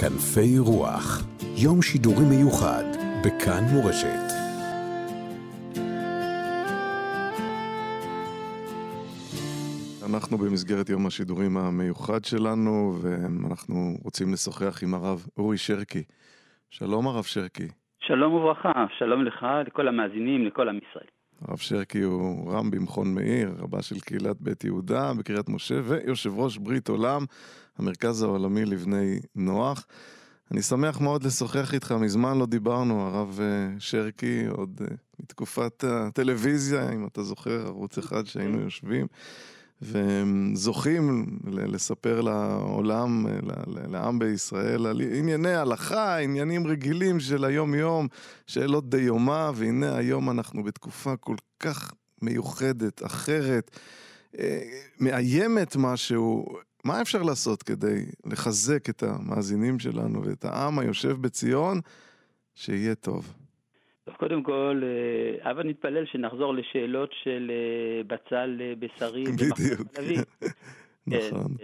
כנפי רוח, יום שידורי מיוחד בכאן מורשת. אנחנו במסגרת יום השידורים המיוחד שלנו, ואנחנו רוצים לשוחח עם הרב אורי שרקי. שלום הרב שרקי. שלום וברכה, שלום לך, לכל המאזינים, לכל עם ישראל. הרב שרקי הוא רם במכון מאיר, רבה של קהילת בית יהודה בקריית משה, ויושב ראש ברית עולם, המרכז העולמי לבני נוח. אני שמח מאוד לשוחח איתך, מזמן לא דיברנו, הרב אה, שרקי, עוד אה, מתקופת הטלוויזיה, אם אתה זוכר, ערוץ אחד שהיינו יושבים. וזוכים לספר לעולם, לעם בישראל, על ענייני הלכה, עניינים רגילים של היום-יום, שאלות דיומא, והנה היום אנחנו בתקופה כל כך מיוחדת, אחרת, אה, מאיימת משהו. מה אפשר לעשות כדי לחזק את המאזינים שלנו ואת העם היושב בציון, שיהיה טוב? טוב, קודם כל, אה, הבה נתפלל שנחזור לשאלות של אה, בצל אה, בשרי בדיוק. נכון.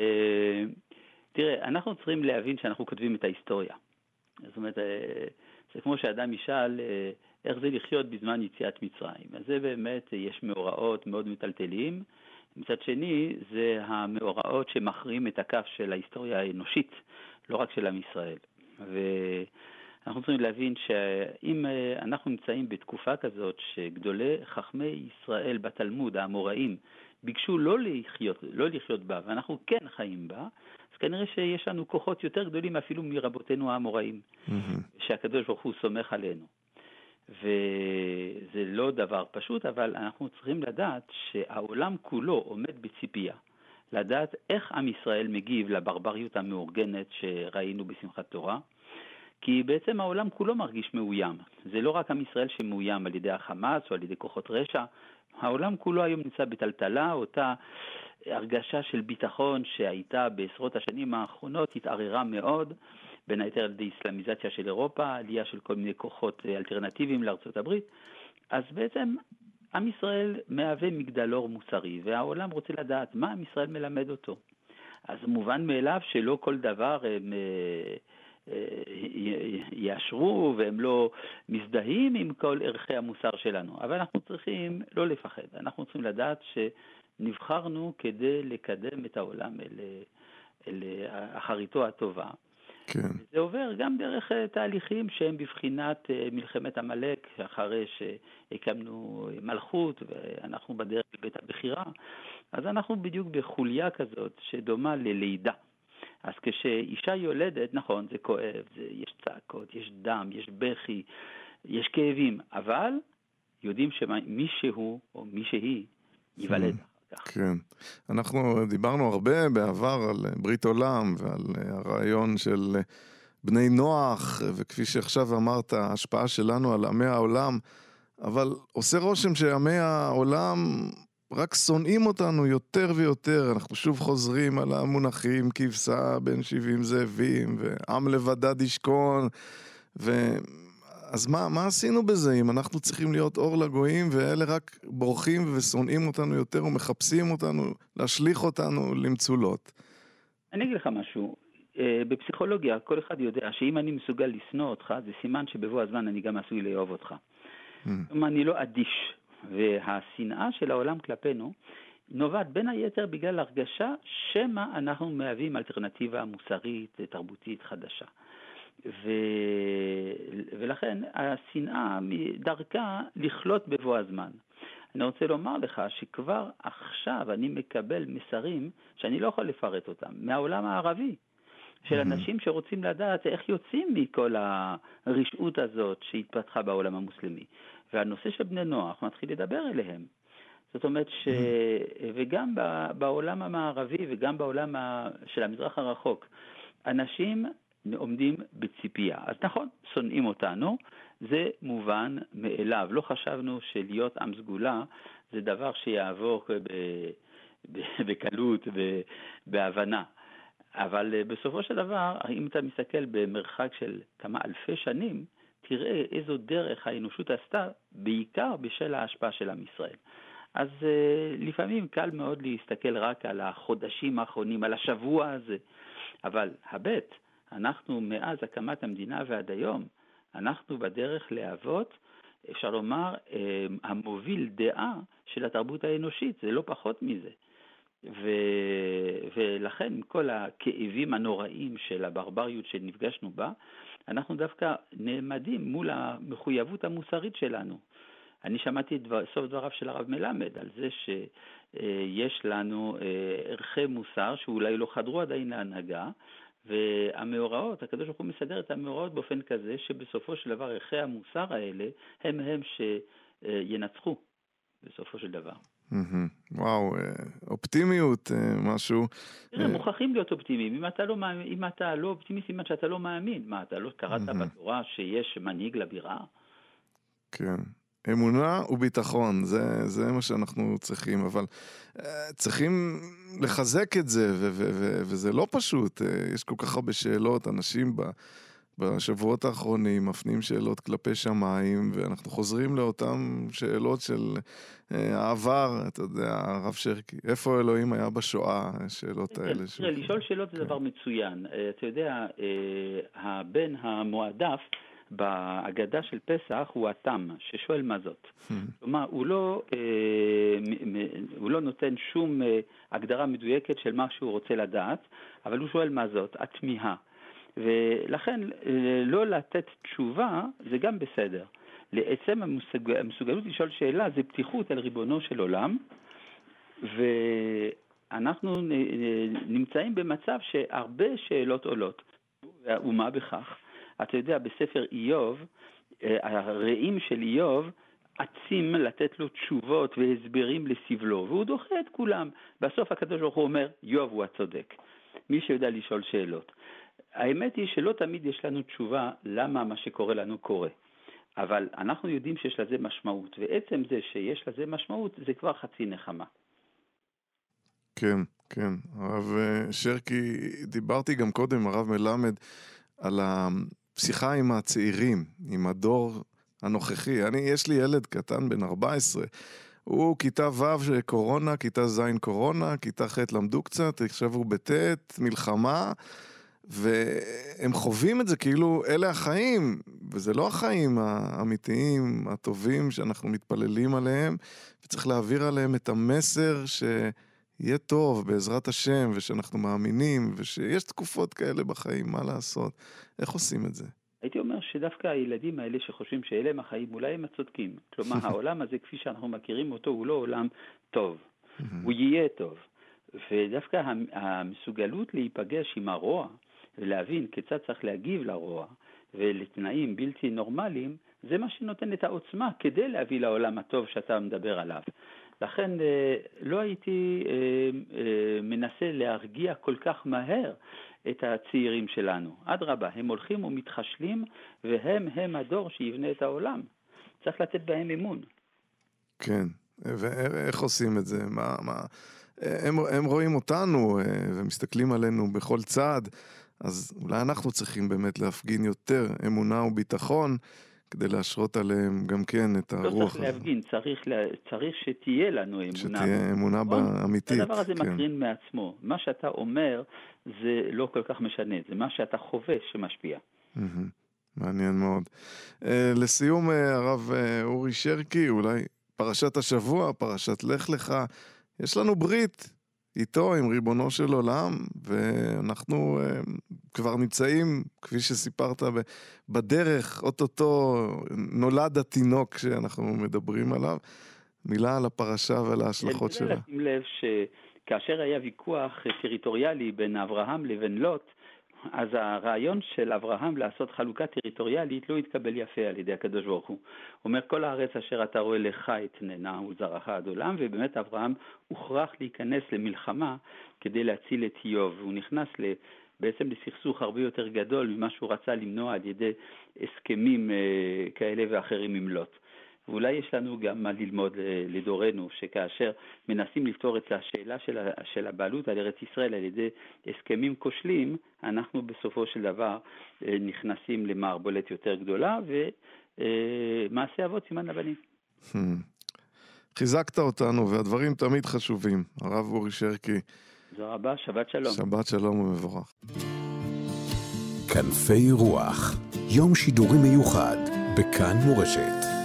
תראה, אנחנו צריכים להבין שאנחנו כותבים את ההיסטוריה. זאת אומרת, זה כמו שאדם ישאל איך זה לחיות בזמן יציאת מצרים. אז זה באמת, יש מאורעות מאוד מטלטלים. מצד שני, זה המאורעות שמכריעים את הכף של ההיסטוריה האנושית, לא רק של עם ישראל. ו... אנחנו צריכים להבין שאם אה, אנחנו נמצאים בתקופה כזאת שגדולי חכמי ישראל בתלמוד, האמוראים, ביקשו לא לחיות, לא לחיות בה, ואנחנו כן חיים בה, אז כנראה שיש לנו כוחות יותר גדולים אפילו מרבותינו האמוראים, mm-hmm. שהקדוש ברוך הוא סומך עלינו. וזה לא דבר פשוט, אבל אנחנו צריכים לדעת שהעולם כולו עומד בציפייה. לדעת איך עם ישראל מגיב לברבריות המאורגנת שראינו בשמחת תורה, כי בעצם העולם כולו מרגיש מאוים. זה לא רק עם ישראל שמאוים על ידי החמאס או על ידי כוחות רשע, העולם כולו היום נמצא בטלטלה, אותה הרגשה של ביטחון שהייתה בעשרות השנים האחרונות התערערה מאוד, בין היתר על ידי איסלאמיזציה של אירופה, עלייה של כל מיני כוחות אלטרנטיביים לארצות הברית. אז בעצם עם ישראל מהווה מגדלור מוסרי, והעולם רוצה לדעת מה עם ישראל מלמד אותו. אז מובן מאליו שלא כל דבר הם... אה, יאשרו והם לא מזדהים עם כל ערכי המוסר שלנו. אבל אנחנו צריכים לא לפחד, אנחנו צריכים לדעת שנבחרנו כדי לקדם את העולם אל, אל אחריתו הטובה. כן. זה עובר גם דרך אה, תהליכים שהם בבחינת אה, מלחמת עמלק, אחרי שהקמנו מלכות ואנחנו בדרך לבית הבחירה, אז אנחנו בדיוק בחוליה כזאת שדומה ללידה. אז כשאישה יולדת, נכון, זה כואב, זה, יש צעקות, יש דם, יש בכי, יש כאבים, אבל יודעים שמישהו או מישהי ייוולד. כן. אנחנו דיברנו הרבה בעבר על ברית עולם ועל הרעיון של בני נוח, וכפי שעכשיו אמרת, ההשפעה שלנו על עמי העולם, אבל עושה רושם שעמי העולם רק שונאים אותנו יותר ויותר, אנחנו שוב חוזרים על המונחים כבשה בין שבעים זאבים, ועם לבדד ישכון, ו... אז מה, מה עשינו בזה אם אנחנו צריכים להיות אור לגויים ואלה רק בורחים ושונאים אותנו יותר ומחפשים אותנו, להשליך אותנו למצולות? אני אגיד לך משהו, אה, בפסיכולוגיה כל אחד יודע שאם אני מסוגל לשנוא אותך זה סימן שבבוא הזמן אני גם עשוי לאהוב אותך. Mm. כלומר, אני לא אדיש. והשנאה של העולם כלפינו נובעת בין היתר בגלל הרגשה שמא אנחנו מהווים אלטרנטיבה מוסרית, תרבותית חדשה. ו... ולכן השנאה דרכה לכלות בבוא הזמן. אני רוצה לומר לך שכבר עכשיו אני מקבל מסרים שאני לא יכול לפרט אותם, מהעולם הערבי, של אנשים שרוצים לדעת איך יוצאים מכל הרשעות הזאת שהתפתחה בעולם המוסלמי. והנושא של בני נוח מתחיל לדבר אליהם. זאת אומרת ש... וגם בעולם המערבי וגם בעולם של המזרח הרחוק, אנשים עומדים בציפייה. אז נכון, שונאים אותנו, זה מובן מאליו. לא חשבנו שלהיות עם סגולה זה דבר שיעבור בקלות, בהבנה. אבל בסופו של דבר, אם אתה מסתכל במרחק של כמה אלפי שנים, תראה איזו דרך האנושות עשתה, בעיקר בשל ההשפעה של עם ישראל. אז uh, לפעמים קל מאוד להסתכל רק על החודשים האחרונים, על השבוע הזה, אבל הבט, אנחנו מאז הקמת המדינה ועד היום, אנחנו בדרך להוות, אפשר לומר, אה, המוביל דעה של התרבות האנושית, זה לא פחות מזה. ו... ולכן כל הכאבים הנוראים של הברבריות שנפגשנו בה, אנחנו דווקא נעמדים מול המחויבות המוסרית שלנו. אני שמעתי את דבר, סוף דבריו של הרב מלמד על זה שיש לנו אה, ערכי מוסר שאולי לא חדרו עדיין להנהגה, והמאורעות, הקדוש ברוך הוא מסדר את המאורעות באופן כזה שבסופו של דבר ערכי המוסר האלה הם הם שינצחו בסופו של דבר. וואו, אה, אופטימיות, אה, משהו. תראה, מוכרחים להיות אופטימיים. אם אתה לא, אם אתה לא אופטימי, סימן שאתה לא מאמין. מה, אתה לא קראת בתורה שיש מנהיג לבירה? כן. אמונה וביטחון, זה, זה מה שאנחנו צריכים, אבל uh, צריכים לחזק את זה, ו- ו- ו- וזה לא פשוט. Uh, יש כל כך הרבה שאלות, אנשים ב- בשבועות האחרונים מפנים שאלות כלפי שמיים, ואנחנו חוזרים לאותן שאלות של uh, העבר, אתה יודע, הרב שרקי, איפה אלוהים היה בשואה, השאלות כן, האלה. תראה, לשאול שאלות זה כן. דבר מצוין. אתה יודע, הבן המועדף, בהגדה של פסח הוא התם, ששואל מה זאת. Hmm. כלומר, הוא לא, אה, הוא לא נותן שום אה, הגדרה מדויקת של מה שהוא רוצה לדעת, אבל הוא שואל מה זאת, התמיהה. ולכן לא לתת תשובה זה גם בסדר. לעצם המסוג... המסוגלות לשאול שאלה זה פתיחות על ריבונו של עולם, ואנחנו נמצאים במצב שהרבה שאלות עולות, ומה בכך? אתה יודע, בספר איוב, אה, הרעים של איוב עצים לתת לו תשובות והסברים לסבלו, והוא דוחה את כולם. בסוף הקדוש ברוך הוא אומר, איוב הוא הצודק. מי שיודע לשאול שאלות. האמת היא שלא תמיד יש לנו תשובה למה מה שקורה לנו קורה. אבל אנחנו יודעים שיש לזה משמעות, ועצם זה שיש לזה משמעות זה כבר חצי נחמה. כן, כן. הרב אה, שרקי, דיברתי גם קודם, הרב מלמד, על שיחה עם הצעירים, עם הדור הנוכחי. אני, יש לי ילד קטן בן 14, הוא כיתה ו' קורונה, כיתה ז' קורונה, כיתה ח' למדו קצת, עכשיו הוא בט', מלחמה, והם חווים את זה כאילו אלה החיים, וזה לא החיים האמיתיים, הטובים, שאנחנו מתפללים עליהם, וצריך להעביר עליהם את המסר ש... יהיה טוב בעזרת השם, ושאנחנו מאמינים, ושיש תקופות כאלה בחיים, מה לעשות? איך עושים את זה? הייתי אומר שדווקא הילדים האלה שחושבים שאלה הם החיים, אולי הם הצודקים. כלומר, העולם הזה, כפי שאנחנו מכירים אותו, הוא לא עולם טוב. הוא יהיה טוב. ודווקא המסוגלות להיפגש עם הרוע, ולהבין כיצד צריך להגיב לרוע, ולתנאים בלתי נורמליים, זה מה שנותן את העוצמה כדי להביא לעולם הטוב שאתה מדבר עליו. לכן אה, לא הייתי אה, אה, מנסה להרגיע כל כך מהר את הצעירים שלנו. אדרבה, הם הולכים ומתחשלים, והם הם הדור שיבנה את העולם. צריך לתת בהם אמון. כן, ואיך עושים את זה? מה, מה... הם, הם רואים אותנו ומסתכלים עלינו בכל צעד, אז אולי אנחנו צריכים באמת להפגין יותר אמונה וביטחון. כדי להשרות עליהם גם כן את הרוח. לא צריך להפגין, צריך, צריך שתהיה לנו אמונה. שתהיה אמונה נכון? אמיתית. הדבר הזה כן. מקרין מעצמו. מה שאתה אומר זה לא כל כך משנה, זה מה שאתה חווה שמשפיע. מעניין מאוד. Uh, לסיום, uh, הרב uh, אורי שרקי, אולי פרשת השבוע, פרשת לך לך, יש לנו ברית איתו, עם ריבונו של עולם, ואנחנו uh, כבר נמצאים, כפי שסיפרת, בדרך, אוטוטו נולד התינוק שאנחנו מדברים עליו. מילה על הפרשה ועל ההשלכות שלה. לשים לב שכאשר היה ויכוח טריטוריאלי בין אברהם לבין לוט, אז הרעיון של אברהם לעשות חלוקה טריטוריאלית לא התקבל יפה על ידי הקדוש ברוך הוא. הוא אומר, כל הארץ אשר אתה רואה לך אתננה ולזרעך עד עולם, ובאמת אברהם הוכרח להיכנס למלחמה כדי להציל את איוב. הוא נכנס בעצם לסכסוך הרבה יותר גדול ממה שהוא רצה למנוע על ידי הסכמים אה, כאלה ואחרים עם לוט. ואולי יש לנו גם מה ללמוד אה, לדורנו, שכאשר מנסים לפתור את השאלה של, של הבעלות על ארץ ישראל על ידי הסכמים כושלים, אנחנו בסופו של דבר אה, נכנסים למערבולת יותר גדולה, ומעשה אבות סימן לבנים. Hmm. חיזקת אותנו, והדברים תמיד חשובים. הרב אורי שרקי. תודה רבה, שבת שלום. שבת שלום ומבורך. כנפי רוח, יום שידורי מיוחד בכאן מורשת.